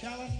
Challenge.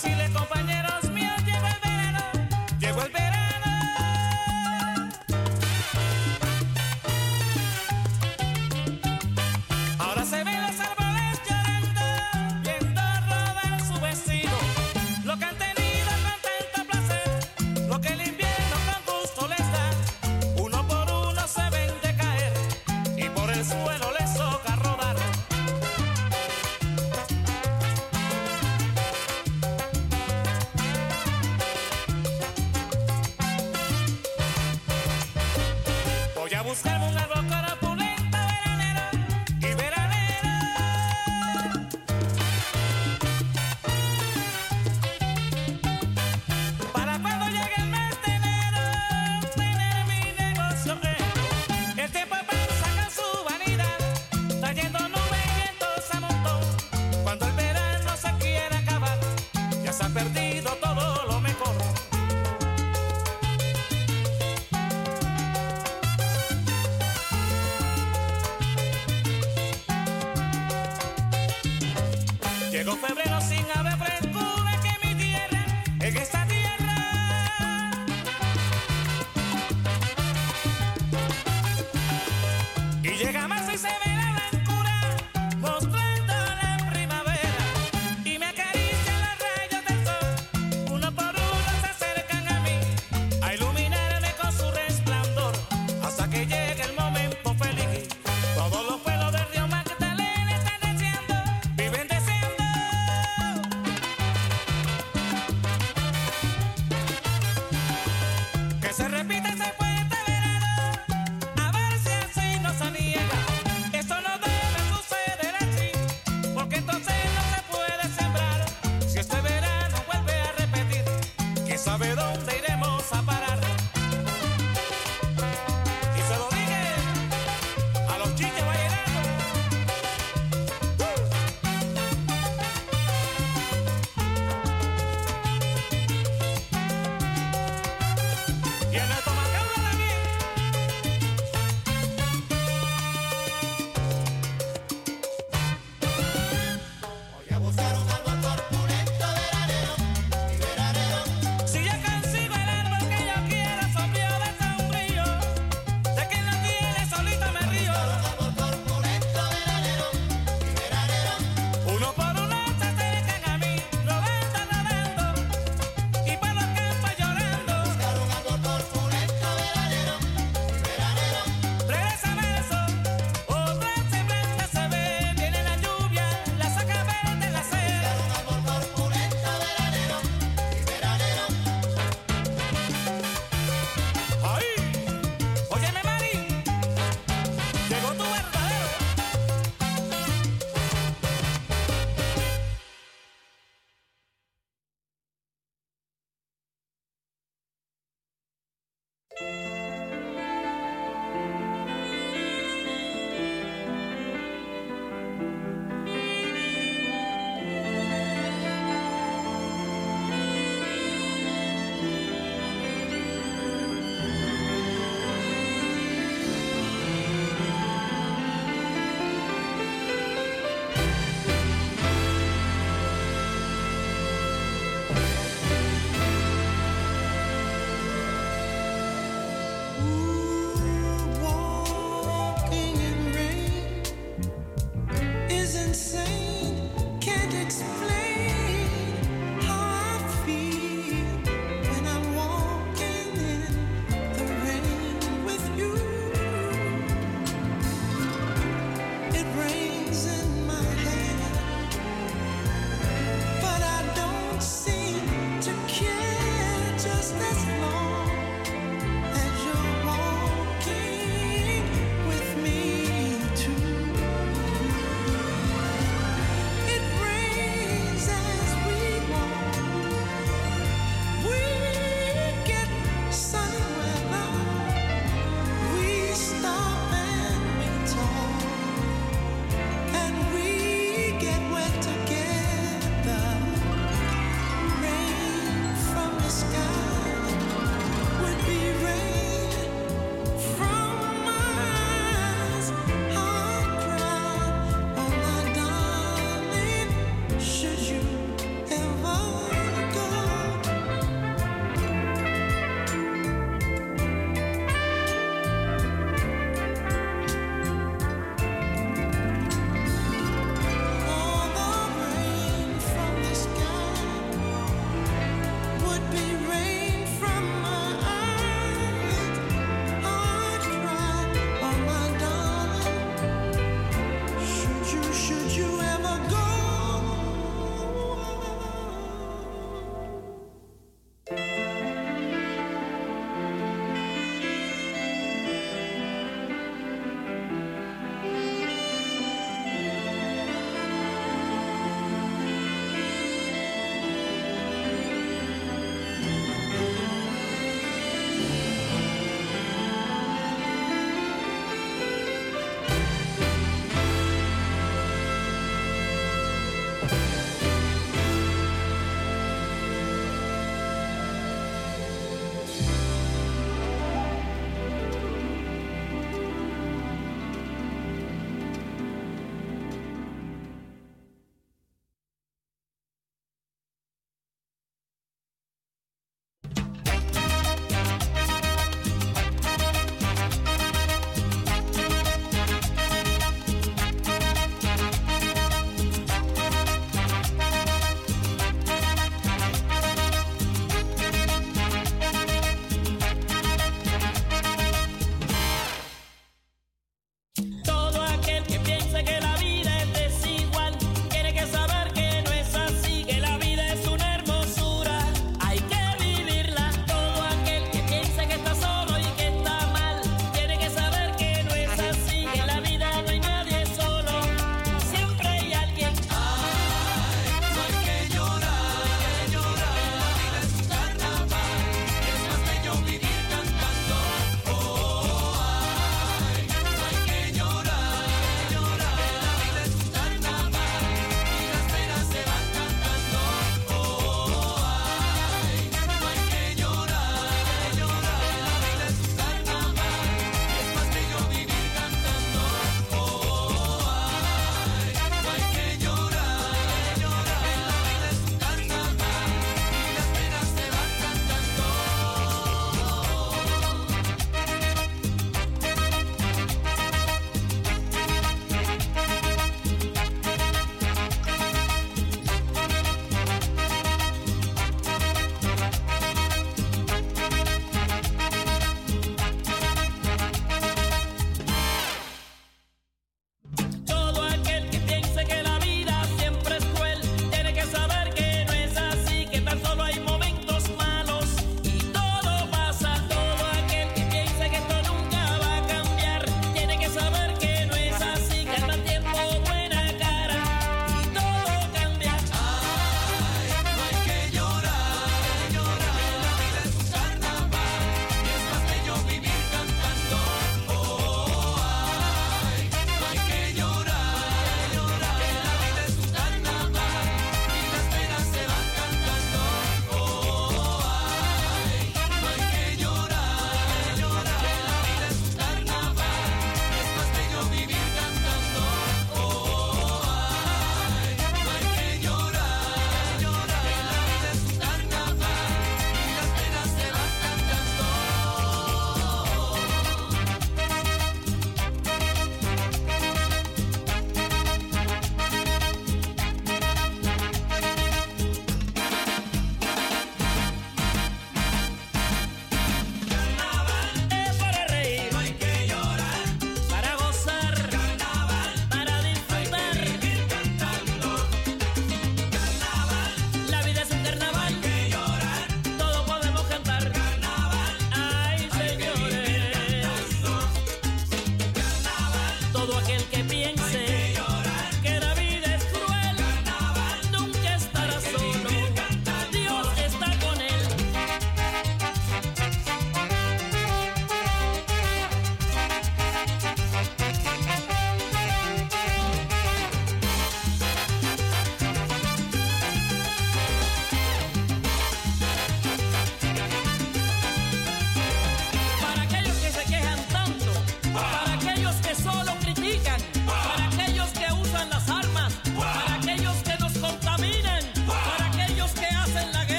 Decirle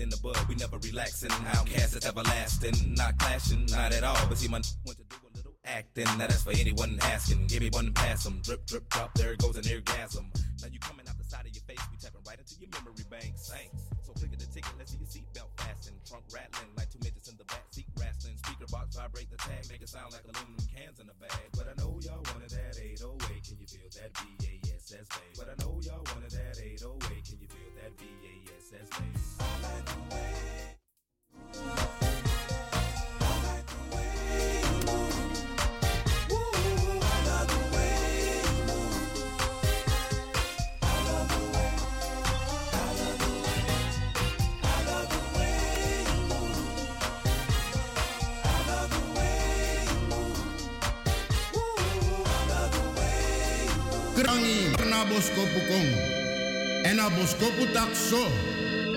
it in the bud. We never relaxing. Outcast is everlasting. Not clashing, not at all. But see, my went to do a little acting. Now that's for anyone asking. Give me one pass them. Drip, drip, drop. There goes an orgasm. Now you coming out the side of your face. We tapping right into your memory bank. Thanks. So click the ticket. Let's see your seatbelt fasten. Trunk rattling like two midgets in the back seat rattling. Speaker box vibrate the tag. Make it sound like aluminum cans in a bag. But I know y'all wanted that 808. Can you feel that bass? But I know y'all wanted that 808. boskopu kon. En na zo.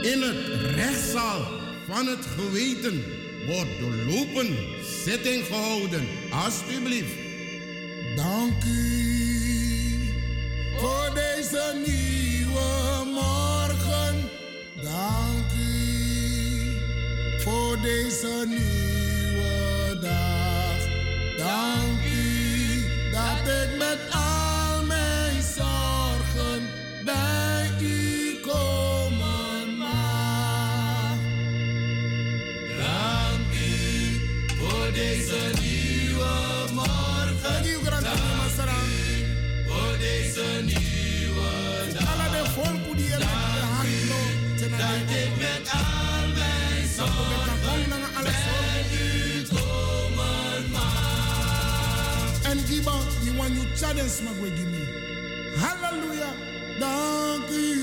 In het rechtszaal van het geweten wordt doorlopen zitting gehouden. Alsjeblieft. Dank u voor deze nieuwe morgen. Dank u voor deze nieuwe dag. Dank u dat ik met guidance, magwe give me. Hallelujah. Dank u.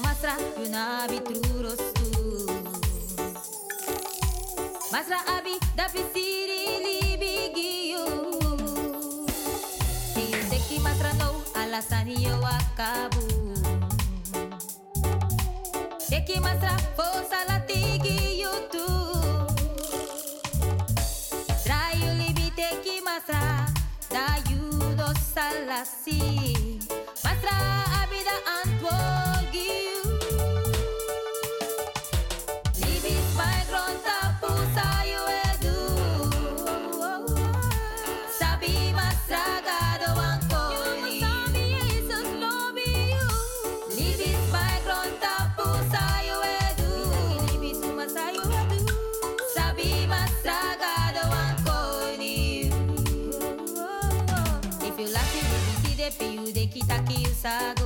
masra yu na abi Masra abi da fisiri libigiyu Tiu seki masra no alasani yo akabu Seki masra fo salat pensado.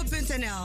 op.nl.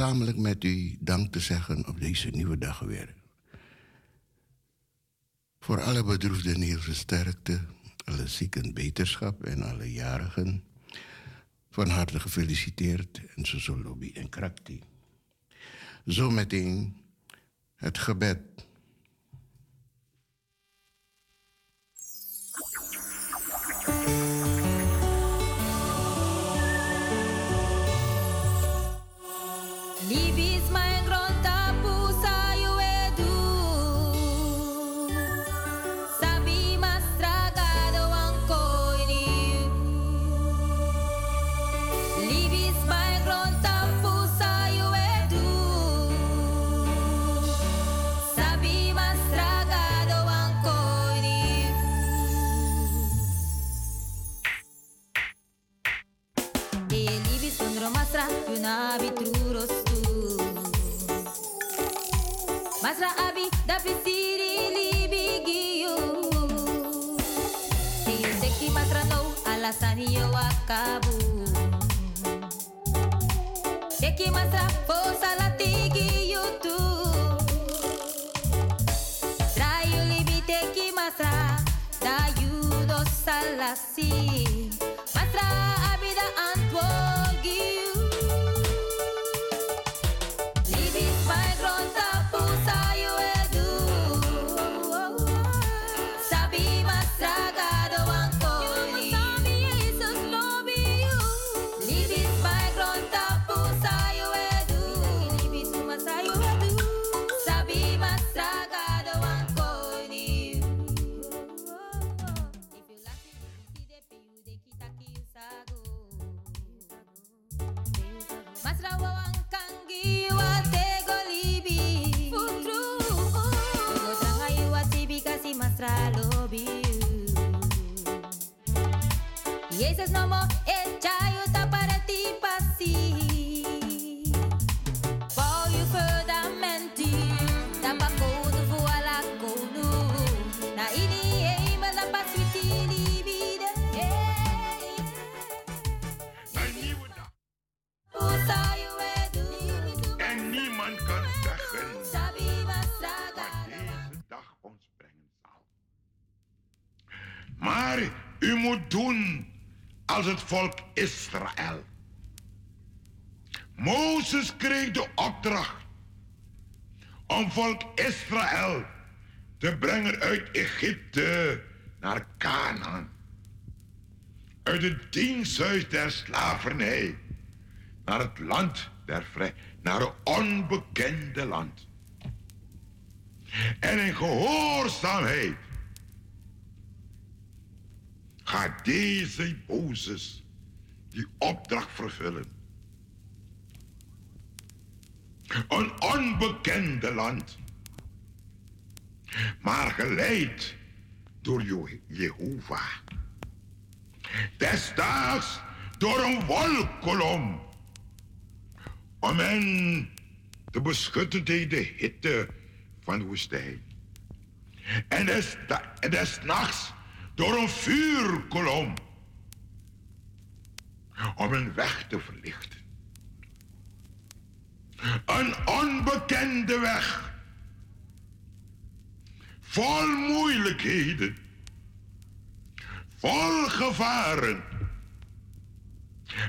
gezamenlijk met u dank te zeggen op deze nieuwe dag weer. Voor alle bedroefden hier versterkte, alle zieken beterschap en alle jarigen. Van harte gefeliciteerd en zo zo lobby en krakti. Zometeen het gebed masra yuna bitruros tu Masra abi da pisiri libi giyu. Tiyo seki masra no alasani yo akabu Seki masra no mo volk Israël. Mozes kreeg de opdracht om volk Israël te brengen uit Egypte naar Canaan. Uit het diensthuis der slavernij naar het land der vrij, naar een onbekende land. En in gehoorzaamheid gaat deze Mozes die opdracht vervullen. Een onbekende land, maar geleid door Je- Jehovah. Desdaags door een wolkolom om hen te beschutten tegen de hitte van de woestijn. En des, en des nachts door een vuurkolom om hun weg te verlichten. Een onbekende weg, vol moeilijkheden, vol gevaren.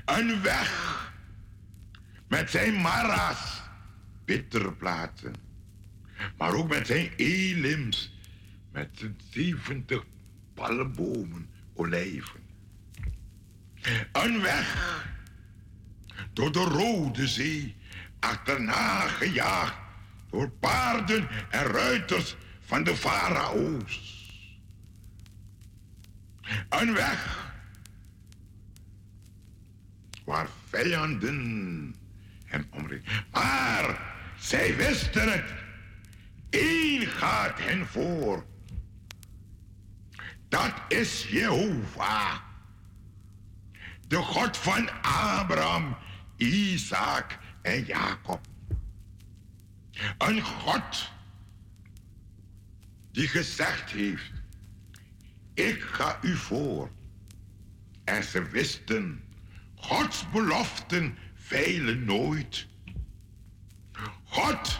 Een weg met zijn mara's, bittere plaatsen. Maar ook met zijn elims, met zijn 70 palmbomen, olijven. Een weg door de Rode Zee, achterna gejaagd door paarden en ruiters van de farao's. Een weg waar vijanden hem omringen. Maar zij wisten het. Eén gaat hen voor. Dat is Jehovah. De God van Abraham, Isaac en Jacob. Een God die gezegd heeft, ik ga u voor. En ze wisten, Gods beloften veilen nooit. God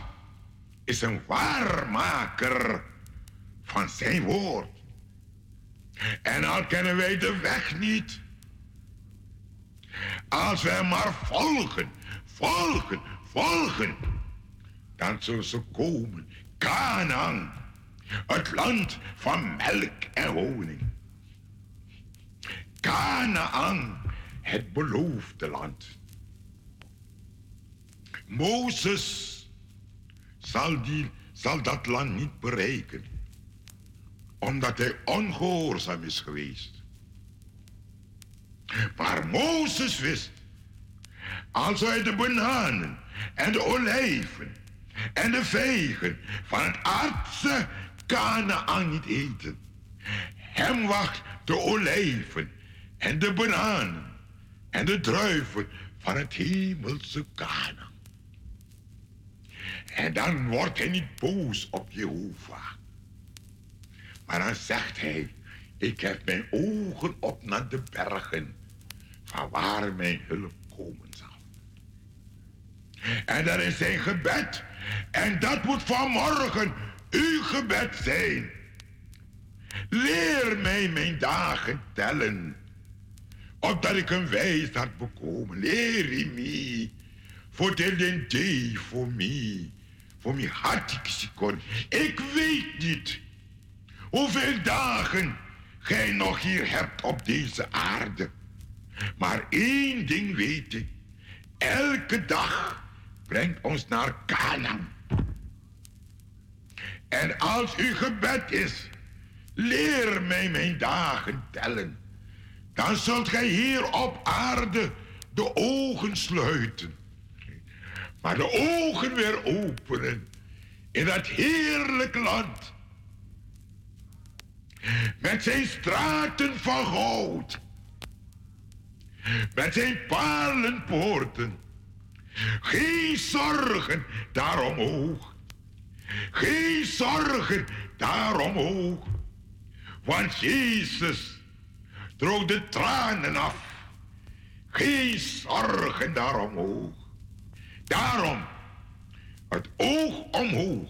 is een waarmaker van zijn woord. En al kennen wij de weg niet. Als wij maar volgen, volgen, volgen, dan zullen ze komen. Canaan, het land van melk en honing. Canaan, het beloofde land. Mozes zal, die, zal dat land niet bereiken, omdat hij ongehoorzaam is geweest. Maar Mozes wist, als hij de bananen en de olijven en de vegen van het aardse Canaan niet eten, hem wacht de olijven en de bananen en de druiven van het hemelse Canaan. En dan wordt hij niet boos op Jehovah. Maar dan zegt hij, ik heb mijn ogen op naar de bergen, van waar mijn hulp komen zal. En dat is zijn gebed. En dat moet vanmorgen uw gebed zijn. Leer mij mijn dagen tellen, opdat ik een wijsheid bekomen. Leer me, voor de day voor mij, voor mij had ik. Ik weet niet hoeveel dagen gij nog hier hebt op deze aarde. Maar één ding weet ik. Elke dag brengt ons naar Canaan. En als uw gebed is, leer mij mijn dagen tellen. Dan zult gij hier op aarde de ogen sluiten. Maar de ogen weer openen in dat heerlijk land. Met zijn straten van goud. Met zijn palenpoorten. Geen zorgen daaromhoog. Geen zorgen daaromhoog. Want Jezus droog de tranen af. Geen zorgen daaromhoog. Daarom het oog omhoog.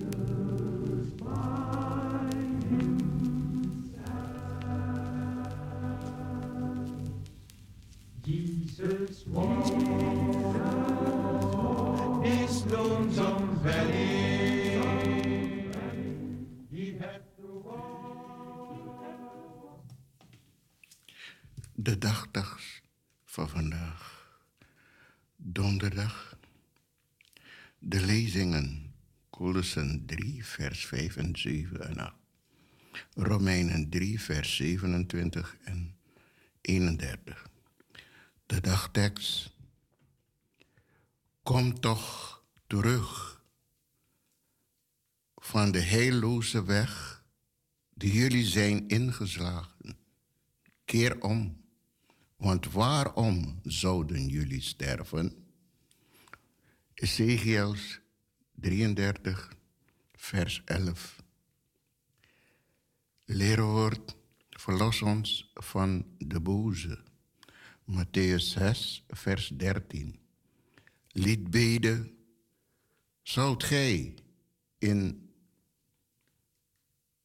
De dagdags van vandaag, donderdag. De lezingen, Colossen 3, vers 5 en 7 en 8. Romeinen 3, vers 27 en 31. De dagtekst. Kom toch terug van de heilloze weg die jullie zijn ingeslagen. Keer om, want waarom zouden jullie sterven? Ezekiels 33, vers 11. Leerwoord, verlos ons van de boze. Matthäus 6, vers 13. Liedbeden, zoudt gij in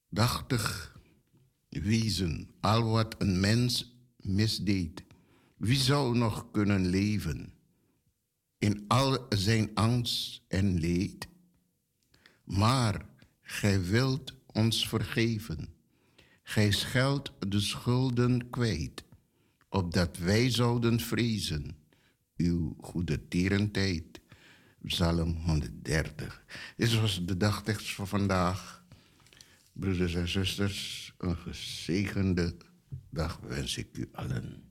dachtig wezen al wat een mens misdeed, wie zou nog kunnen leven in al zijn angst en leed? Maar gij wilt ons vergeven, gij scheldt de schulden kwijt opdat wij zouden vrezen uw goede tierentijd. Psalm 130. Dit was de dagtekst voor vandaag. Broeders en zusters, een gezegende dag wens ik u allen.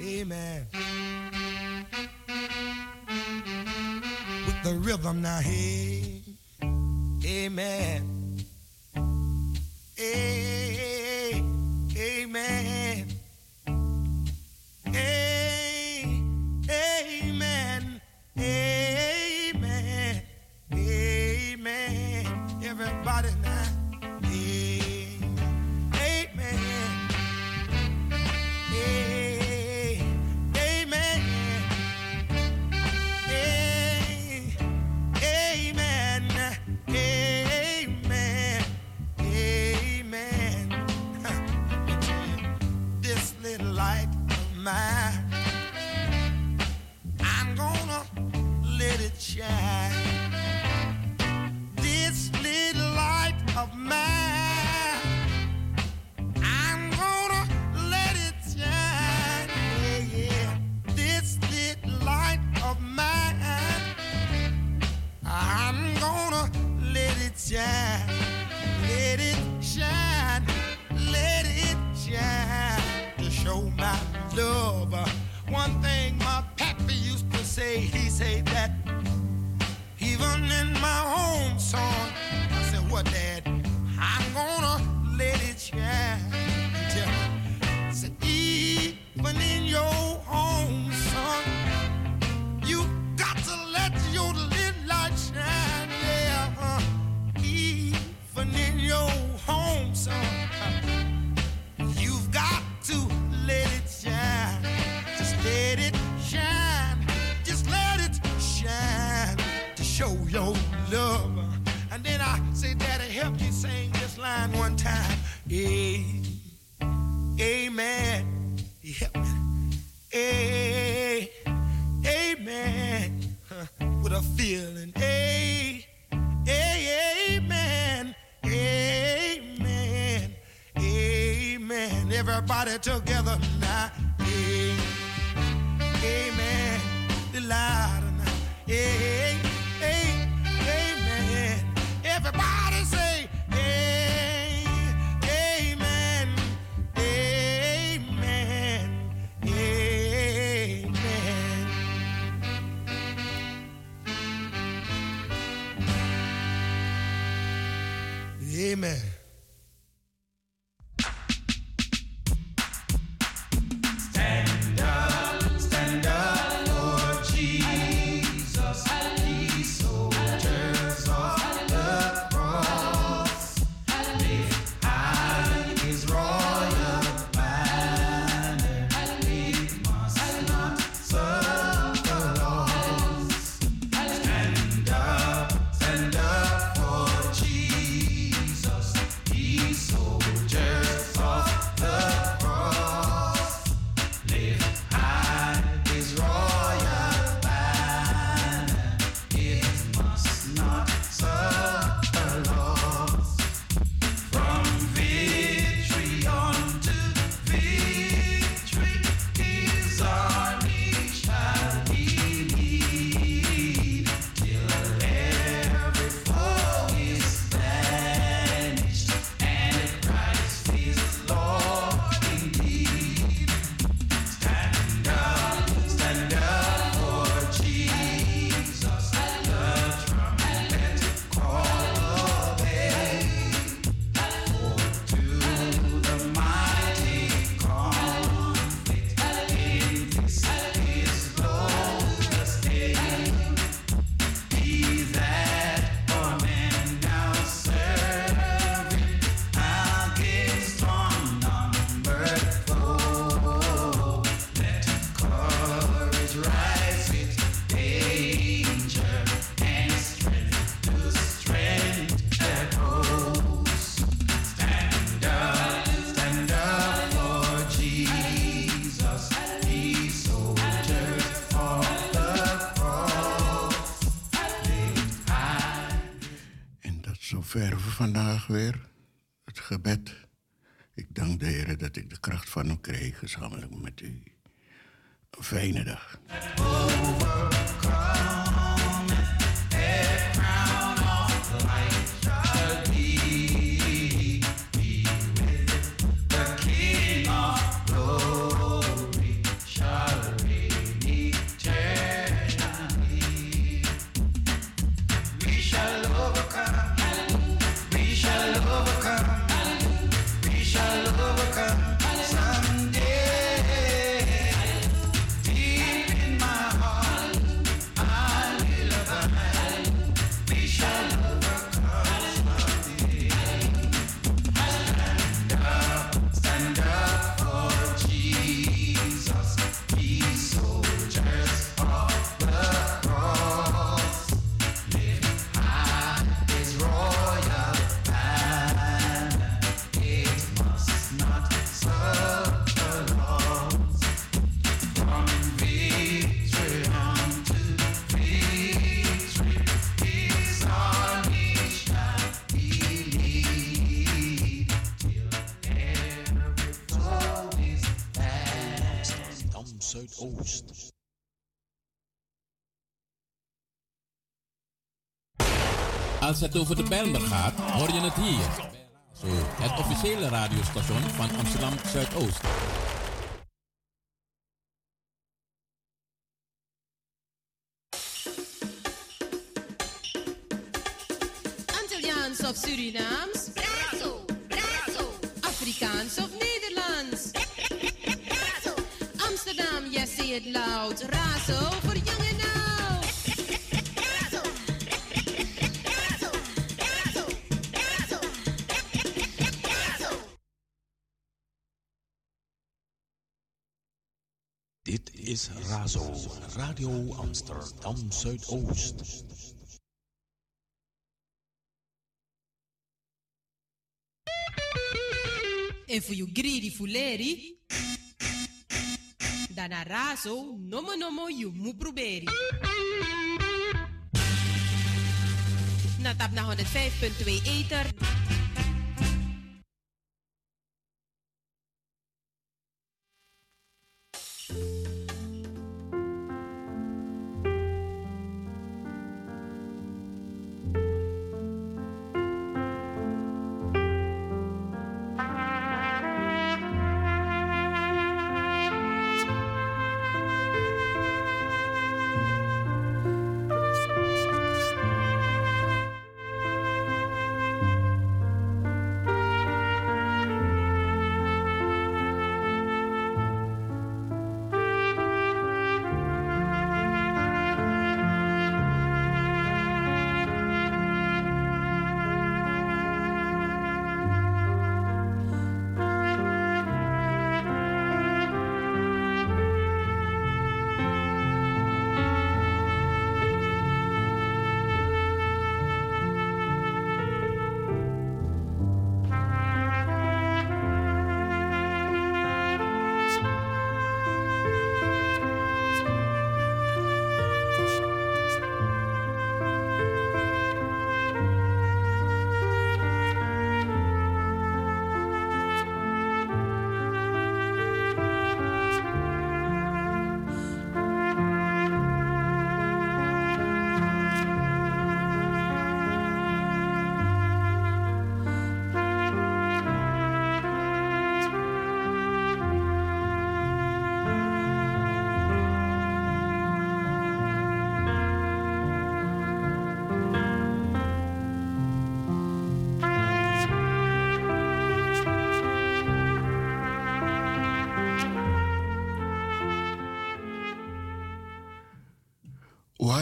Amen. With the rhythm now, hey. Amen. Amen. Together Als het over de Bijlmer gaat, hoor je het hier. Zo, het officiële radiostation van Amsterdam Zuidoost. Antilliaans of Surinaams? Brazo, brazo. Afrikaans of Nederlands? Brazo. Amsterdam, yes, say it loud. Razo is Razo, Radio Amsterdam Zuidoost. En voor you greedy fuleri, dan razo, nomo nomo you mu proberi. Na tap na 105.2 ether.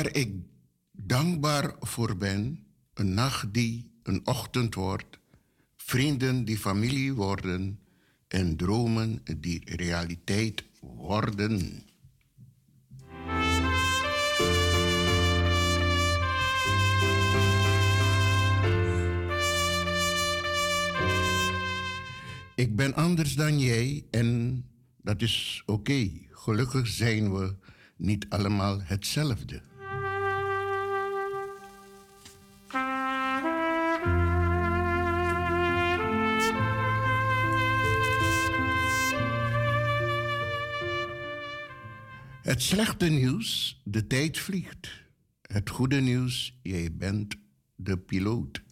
Waar ik dankbaar voor ben, een nacht die een ochtend wordt, vrienden die familie worden en dromen die realiteit worden. Ik ben anders dan jij en dat is oké. Gelukkig zijn we niet allemaal hetzelfde. Het slechte nieuws, de tijd vliegt. Het goede nieuws, jij bent de piloot.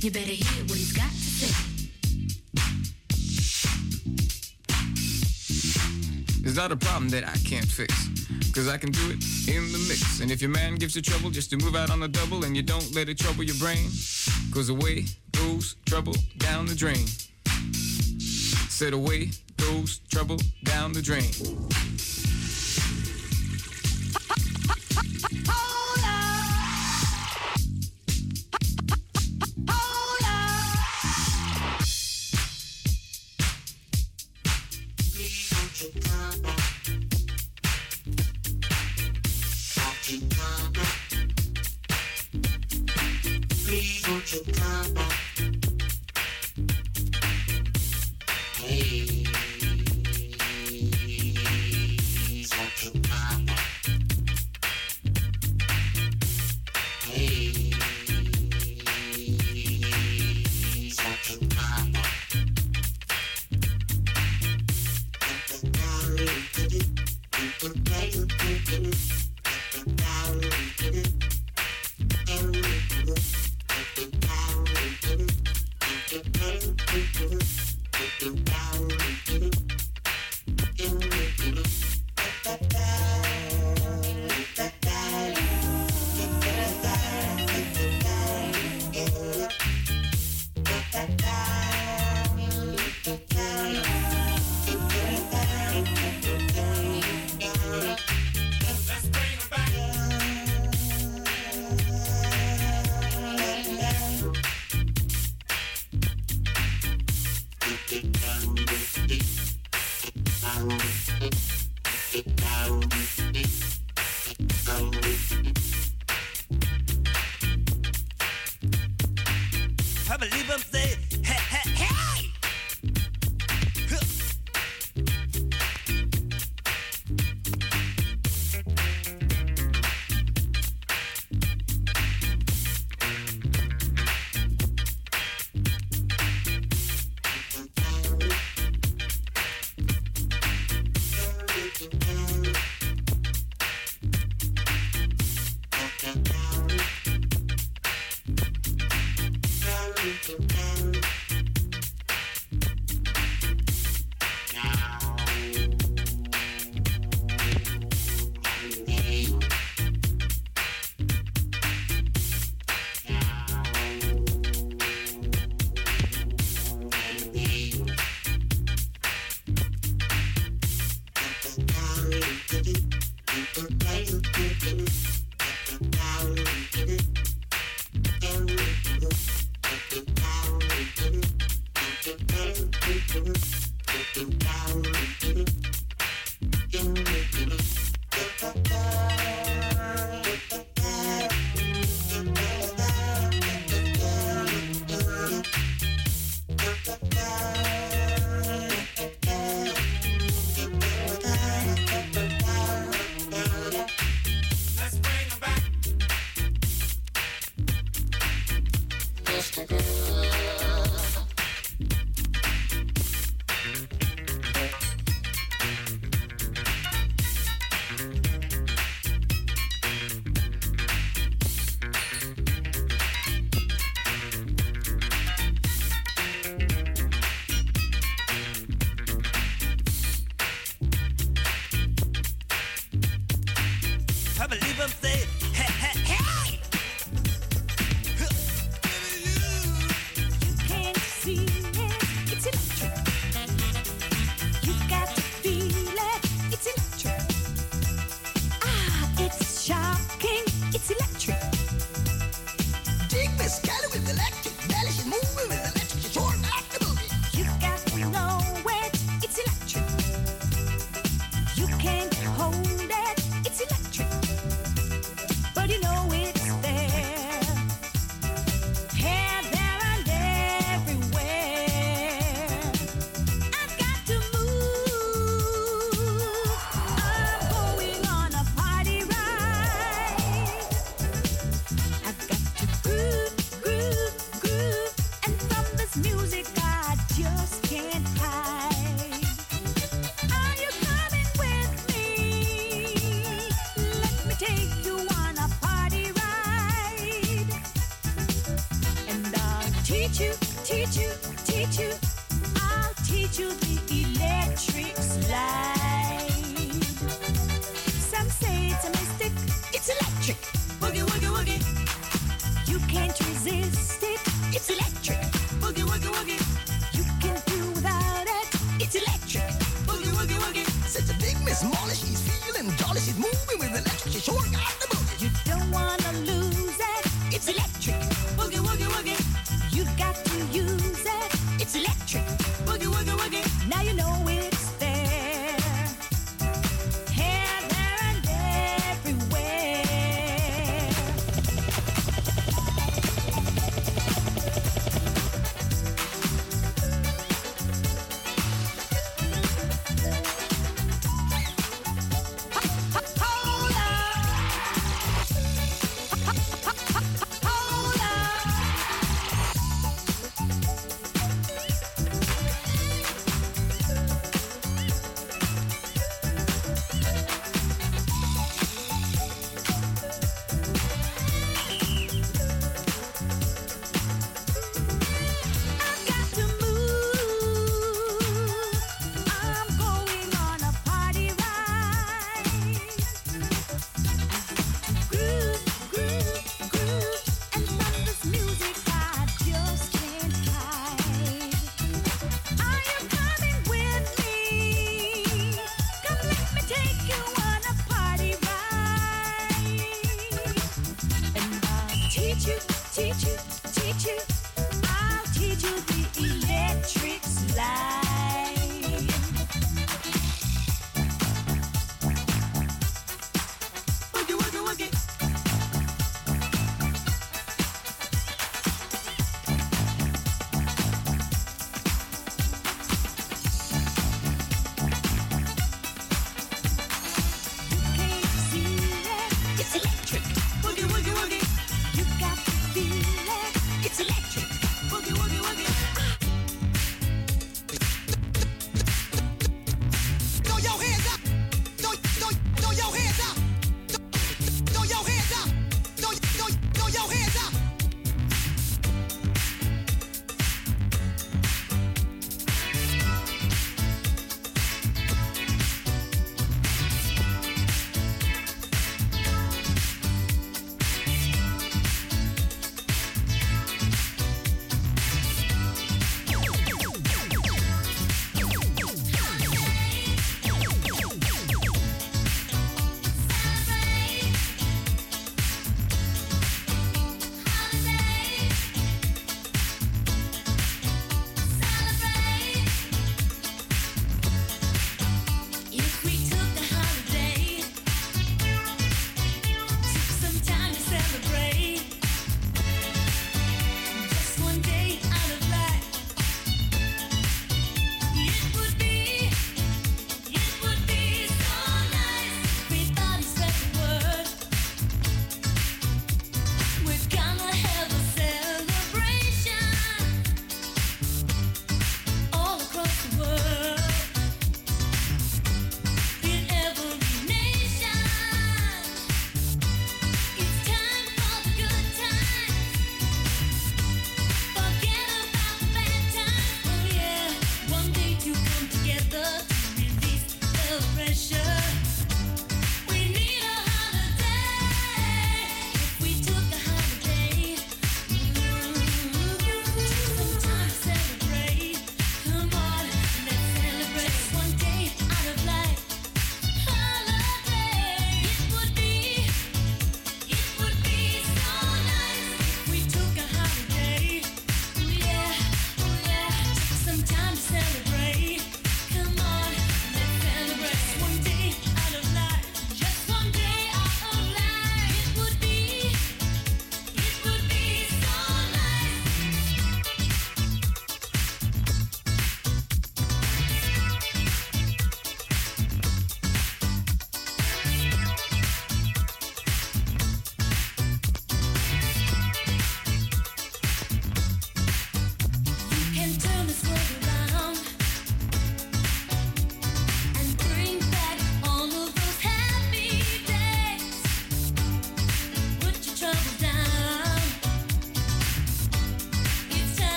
You better hear what he's got to say. Not a problem that I can't fix. Cause I can do it in the mix. And if your man gives you trouble just to move out on the double and you don't let it trouble your brain, cause away goes trouble down the drain. Said away goes trouble down the drain.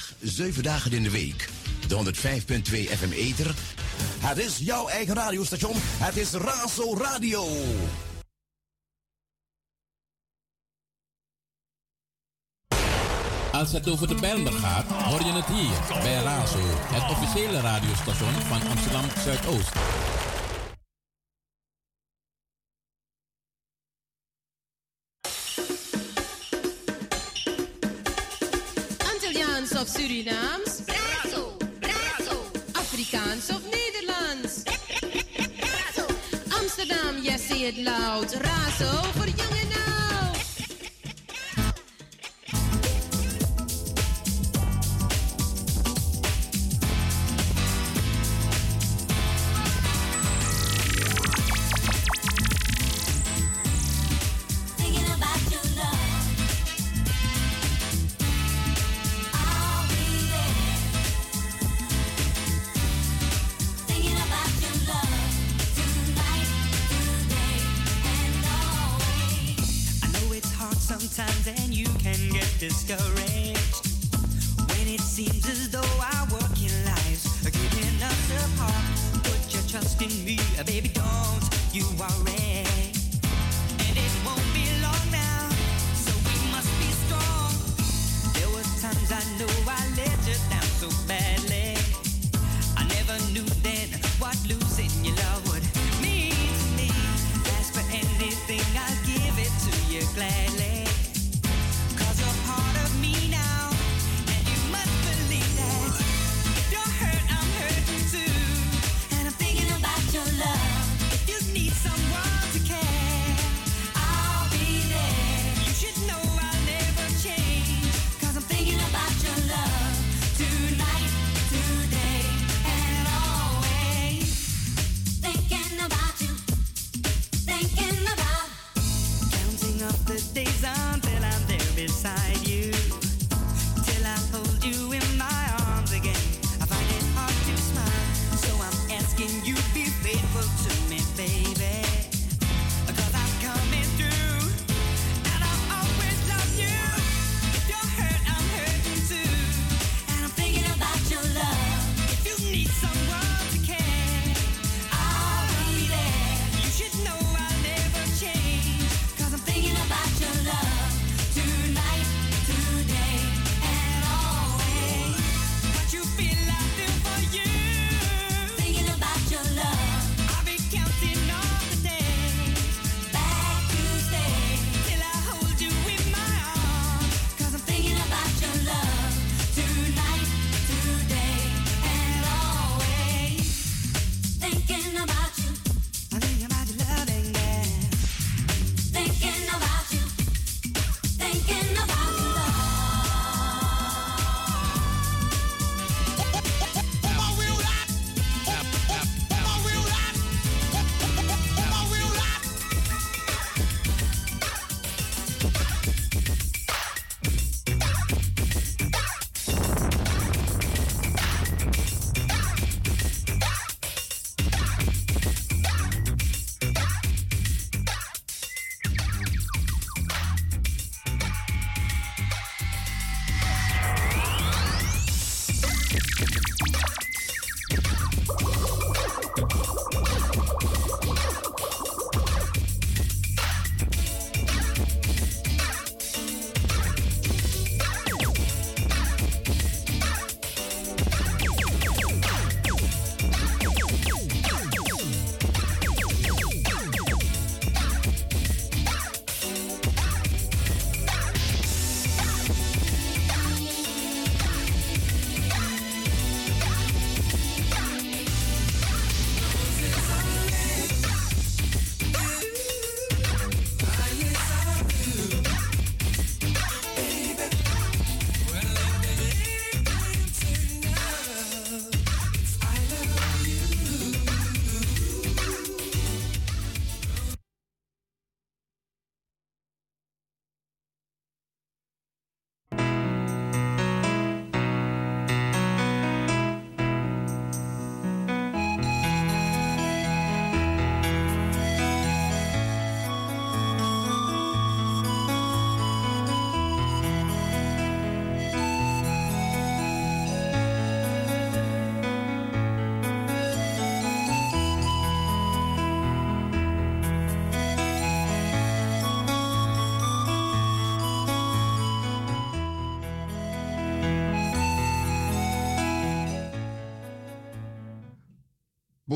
zeven 7 dagen in de week. De 105.2 FM Eter. Het is jouw eigen radiostation. Het is Raso Radio. Als het over de Bijlmer gaat, hoor je het hier bij Razo, het officiële radiostation van Amsterdam Zuidoost.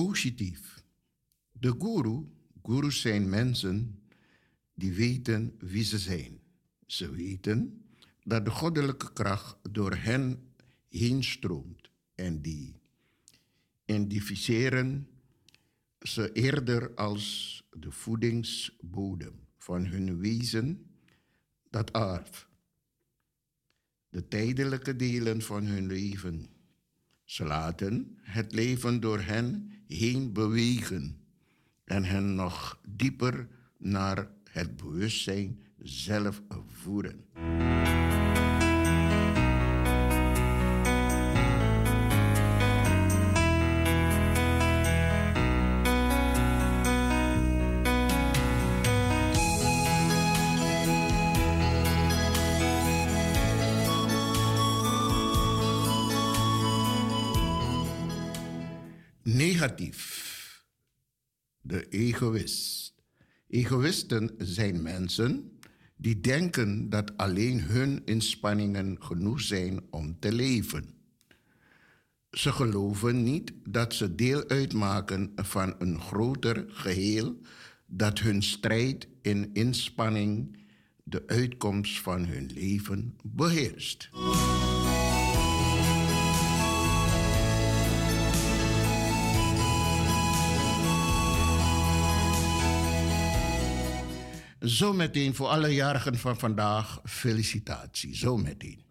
Positief. De guru, gurus zijn mensen die weten wie ze zijn. Ze weten dat de goddelijke kracht door hen heen stroomt en die identificeren ze eerder als de voedingsbodem van hun wezen, dat aard. De tijdelijke delen van hun leven. Ze laten het leven door hen heen bewegen en hen nog dieper naar het bewustzijn zelf voeren. De egoïst. Egoïsten zijn mensen die denken dat alleen hun inspanningen genoeg zijn om te leven. Ze geloven niet dat ze deel uitmaken van een groter geheel, dat hun strijd in inspanning de uitkomst van hun leven beheerst. Zometeen voor alle jarigen van vandaag felicitatie. Zometeen.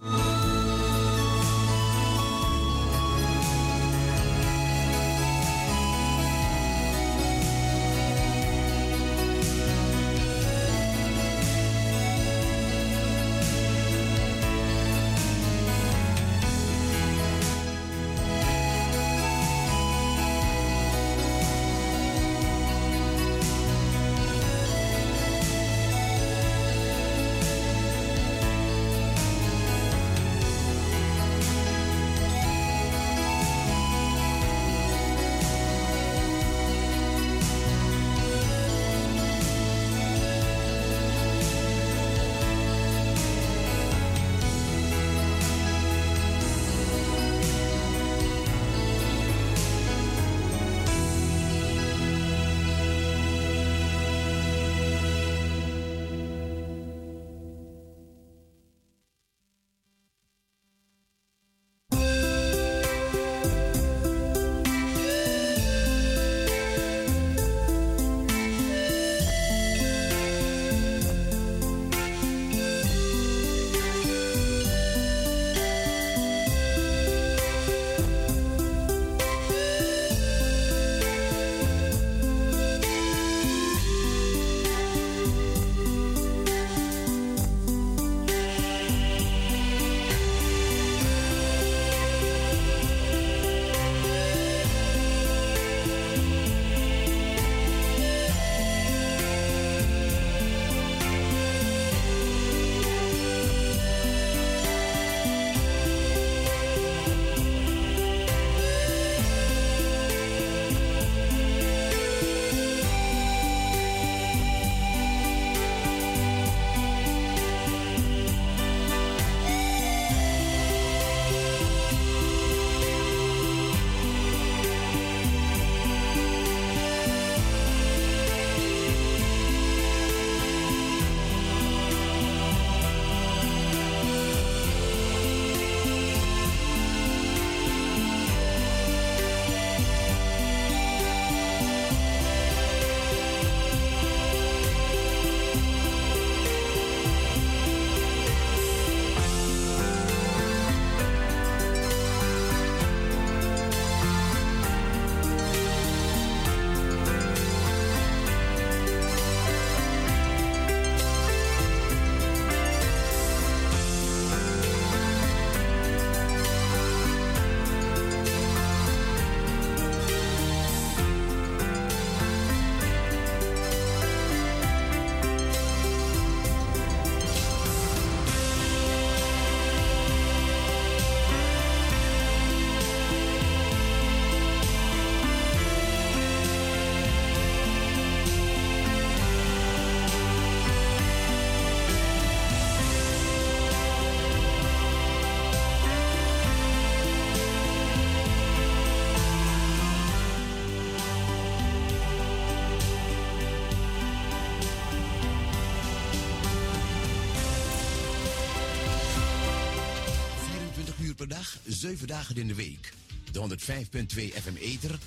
7 dagen in de week. De 105.2 FM Eter.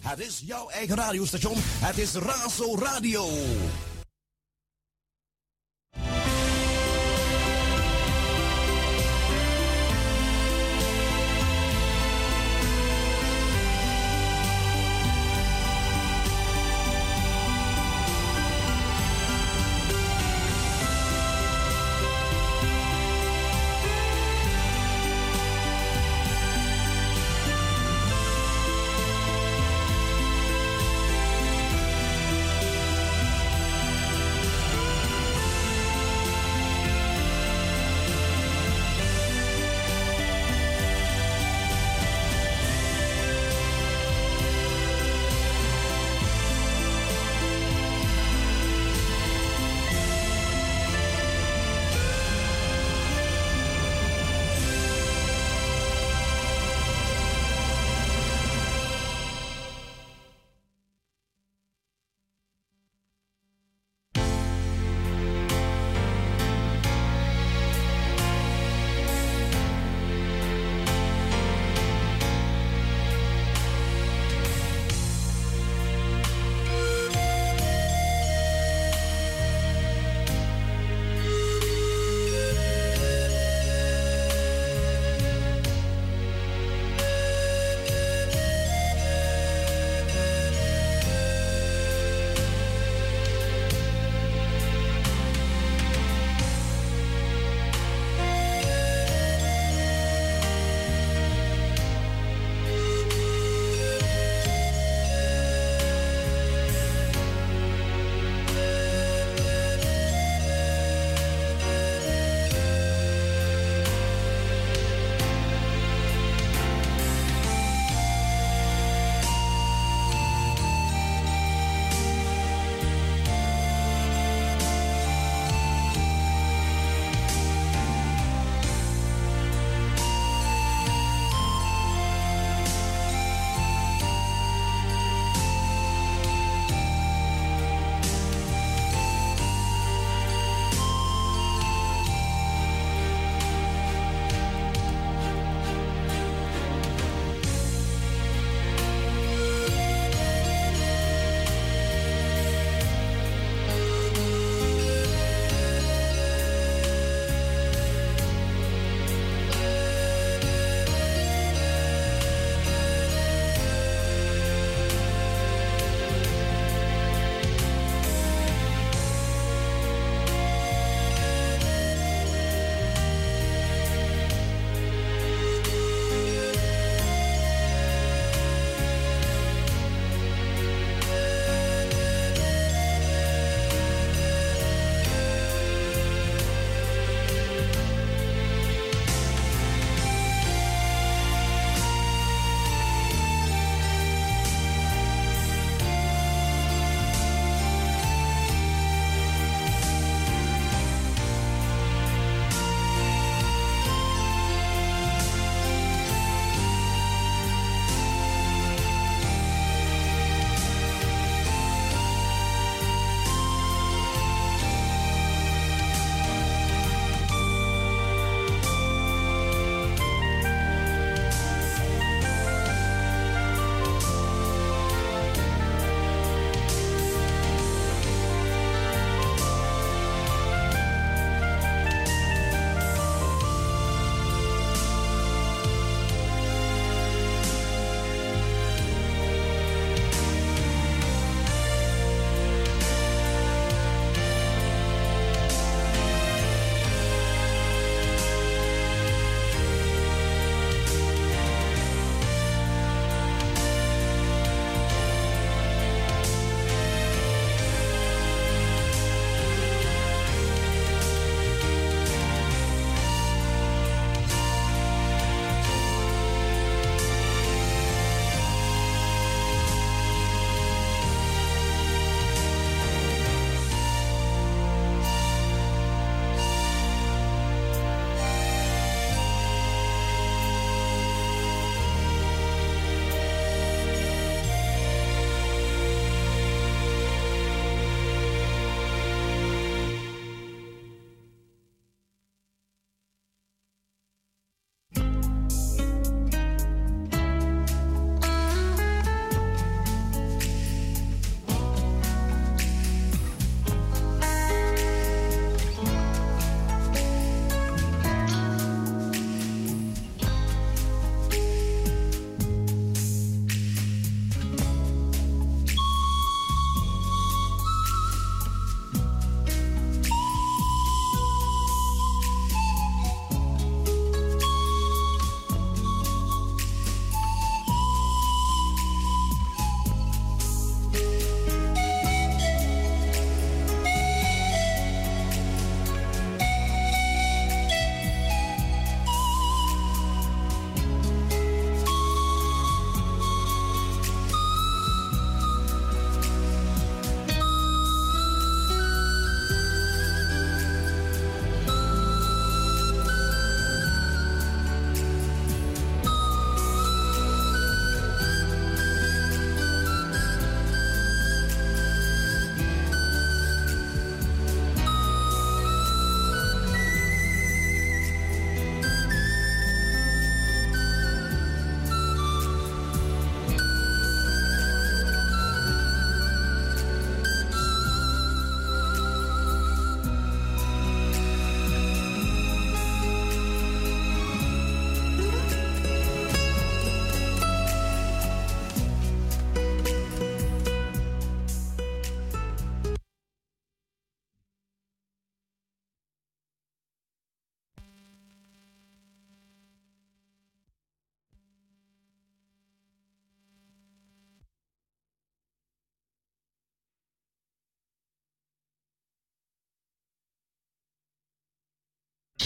Het is jouw eigen radiostation. Het is Razo Radio.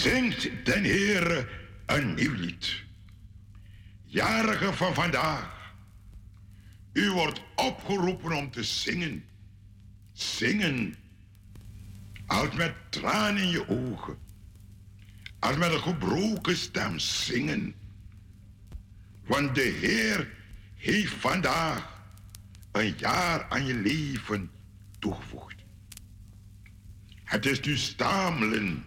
Zingt den Heere een nieuw lied. Jarigen van vandaag, u wordt opgeroepen om te zingen. Zingen, als met tranen in je ogen, als met een gebroken stem zingen. Want de Heer heeft vandaag een jaar aan je leven toegevoegd. Het is nu stamelen.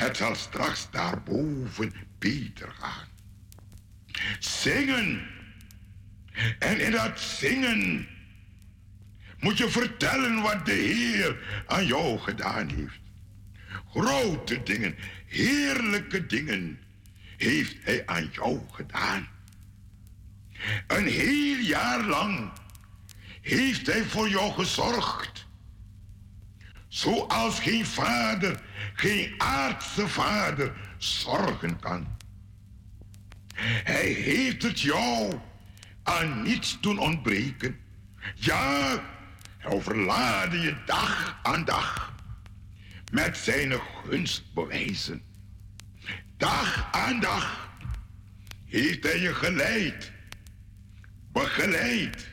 Het zal straks daarboven beter gaan. Zingen. En in dat zingen moet je vertellen wat de Heer aan jou gedaan heeft. Grote dingen, heerlijke dingen heeft Hij aan jou gedaan. Een heel jaar lang heeft Hij voor jou gezorgd. Zoals geen vader, geen aardse vader zorgen kan. Hij heeft het jou aan niets doen ontbreken. Ja, hij overlaadde je dag aan dag met zijn gunstbewijzen. Dag aan dag heeft hij je geleid, begeleid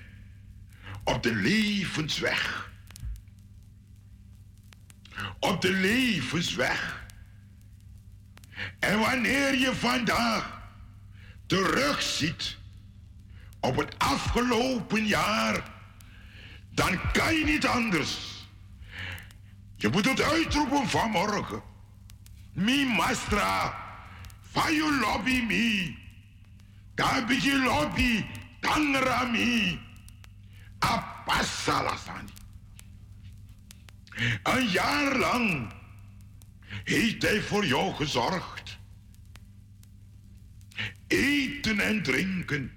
op de levensweg. Op de levensweg. En wanneer je vandaag terugziet op het afgelopen jaar, dan kan je niet anders. Je moet het uitroepen vanmorgen. Mi mastra, fayo lobby mi, kabiji lobby, tangra mi, apasalasani. Een jaar lang heeft hij voor jou gezorgd. Eten en drinken,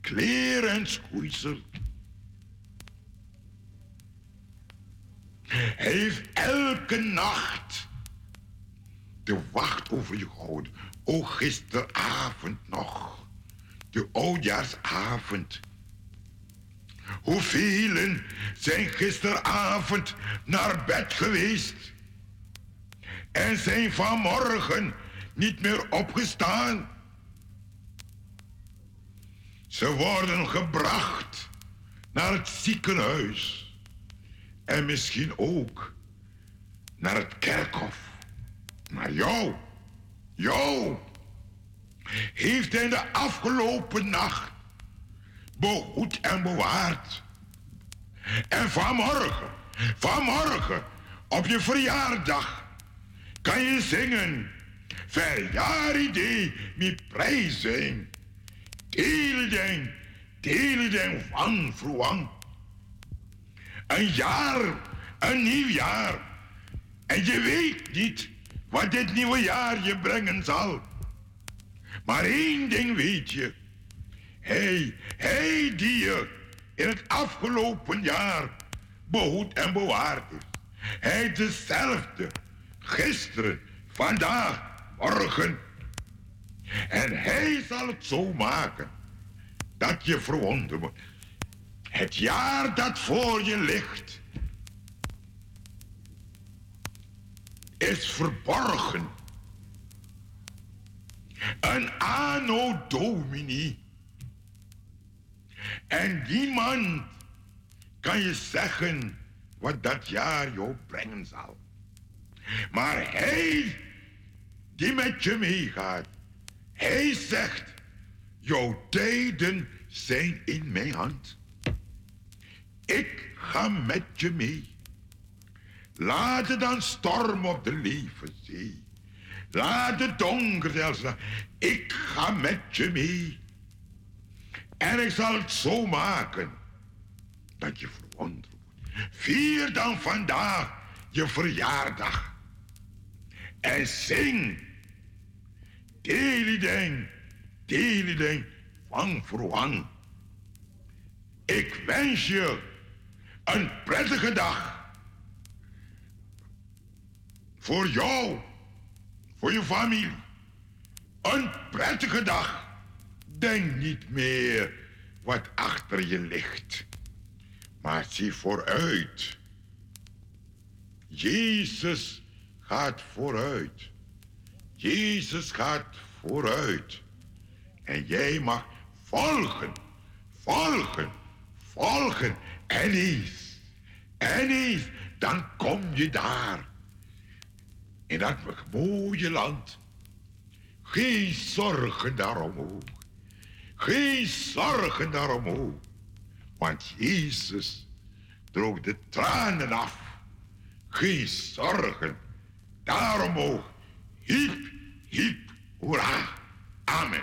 kleren en schoeisel. Hij heeft elke nacht de wacht over je gehouden. O gisteravond nog, de oudjaarsavond. Hoeveel zijn gisteravond naar bed geweest en zijn vanmorgen niet meer opgestaan? Ze worden gebracht naar het ziekenhuis en misschien ook naar het kerkhof. Maar jou, jou, heeft hij de afgelopen nacht behoed en bewaard. En vanmorgen, vanmorgen, op je verjaardag, kan je zingen. Verjaardag mi prijzen. Teleden, teleden van vroeg. Een jaar, een nieuw jaar. En je weet niet wat dit nieuwe jaar je brengen zal. Maar één ding weet je. Hij, hij die je in het afgelopen jaar behoed en bewaard is. Hij dezelfde. Gisteren, vandaag, morgen. En hij zal het zo maken dat je verwonderd wordt. Het jaar dat voor je ligt is verborgen. Een anno domini. En niemand kan je zeggen wat dat jaar jou brengen zal. Maar hij die met je meegaat, hij zegt, jouw tijden zijn in mijn hand. Ik ga met je mee. Laat het dan storm op de levenzee. Laat het donker zelfs. Ik ga met je mee. En ik zal het zo maken dat je verwonderd wordt. Vier dan vandaag je verjaardag. En zing. Delideng, delideng, van verwang. Ik wens je een prettige dag. Voor jou, voor je familie. Een prettige dag. Denk niet meer wat achter je ligt, maar zie vooruit. Jezus gaat vooruit. Jezus gaat vooruit. En jij mag volgen, volgen, volgen. En eens, en eens, dan kom je daar. In dat mooie land. Geen zorgen daarom Geen zorgen daarom Want Jezus droog de tranen af. Geen zorgen daarom ook. Hiep, hiep, hoera. Amen.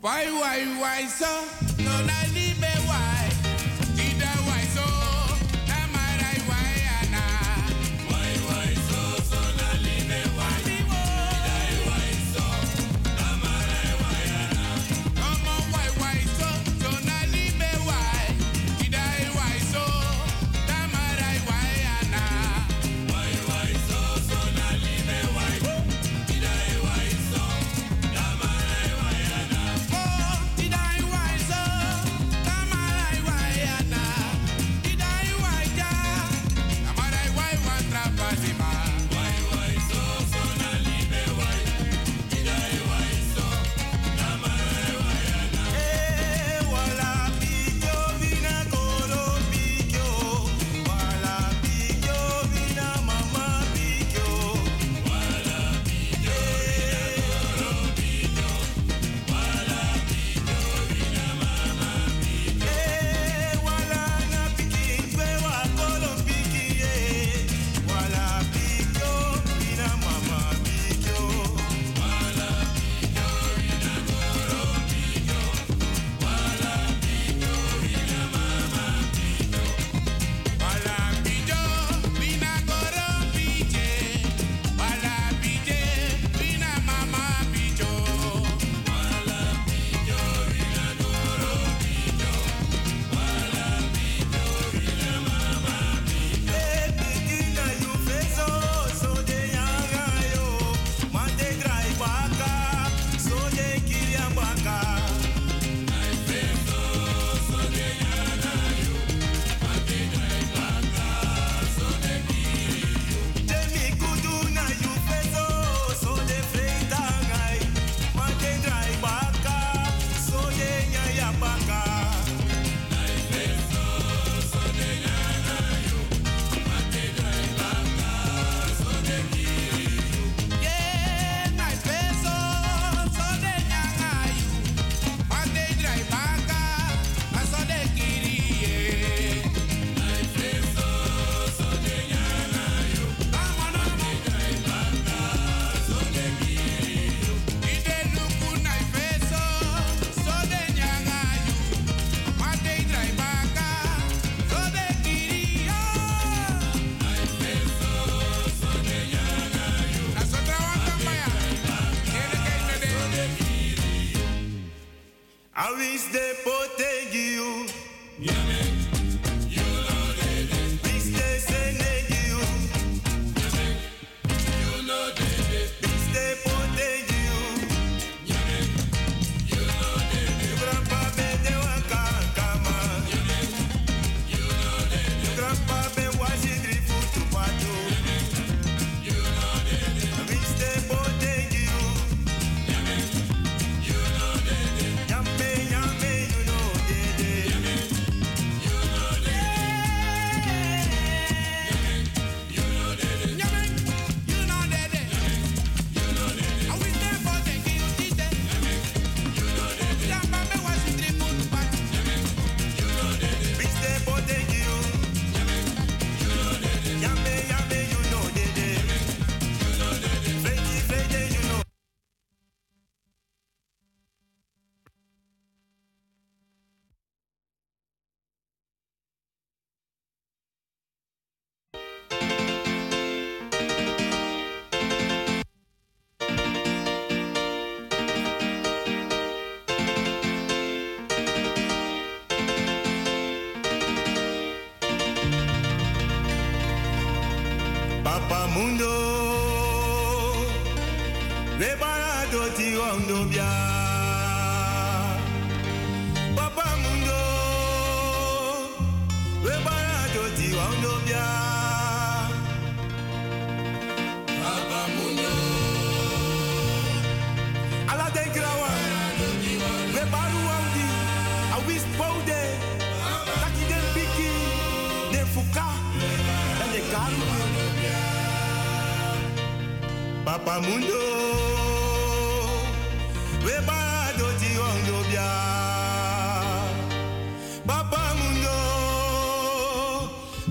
Why, why, why so?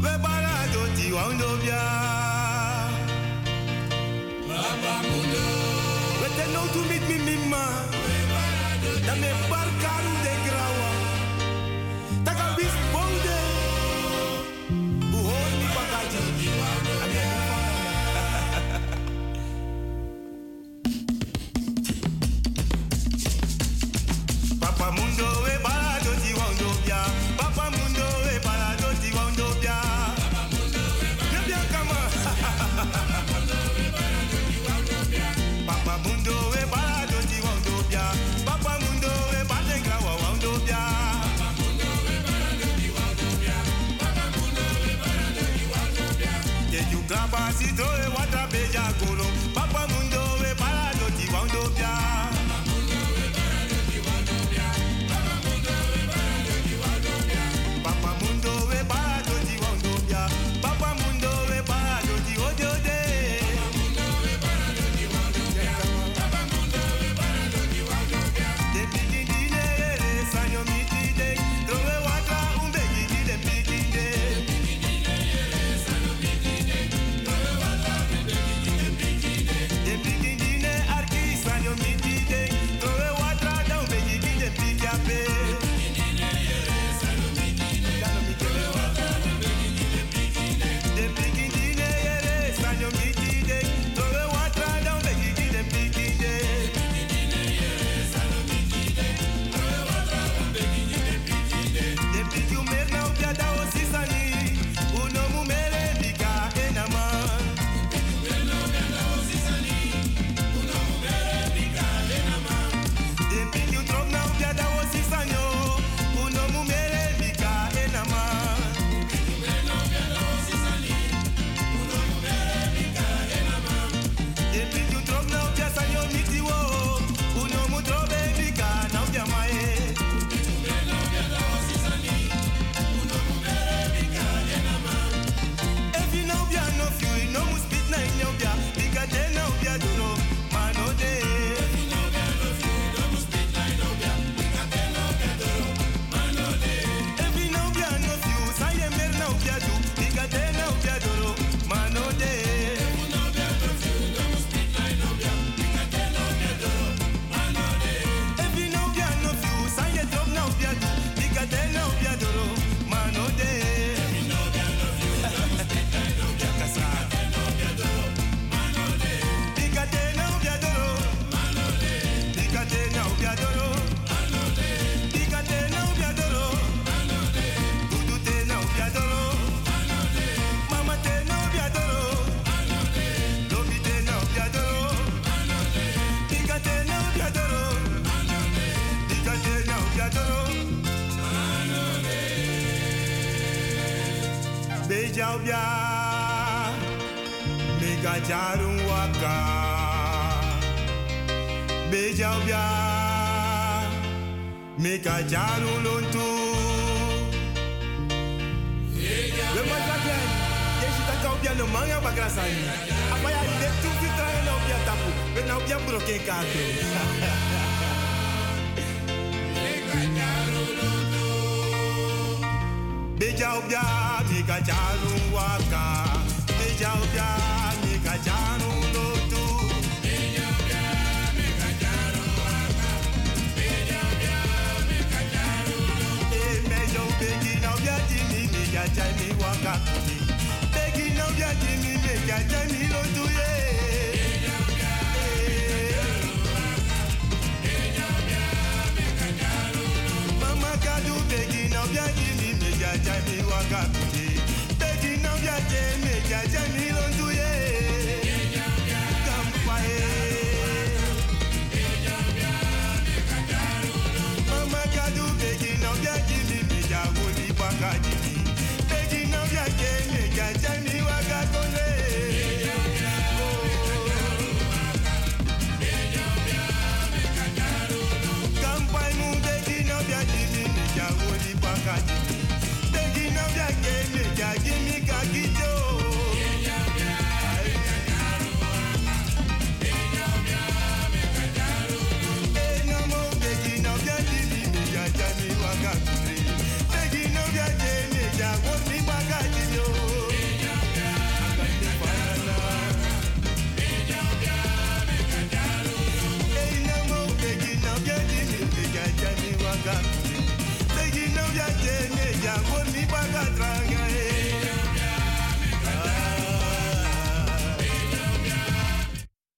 We balato ti wando bia. Baba mundo. We te no to meet me mima. We balato. Da me bar pasito de Guatapeya, Colombia.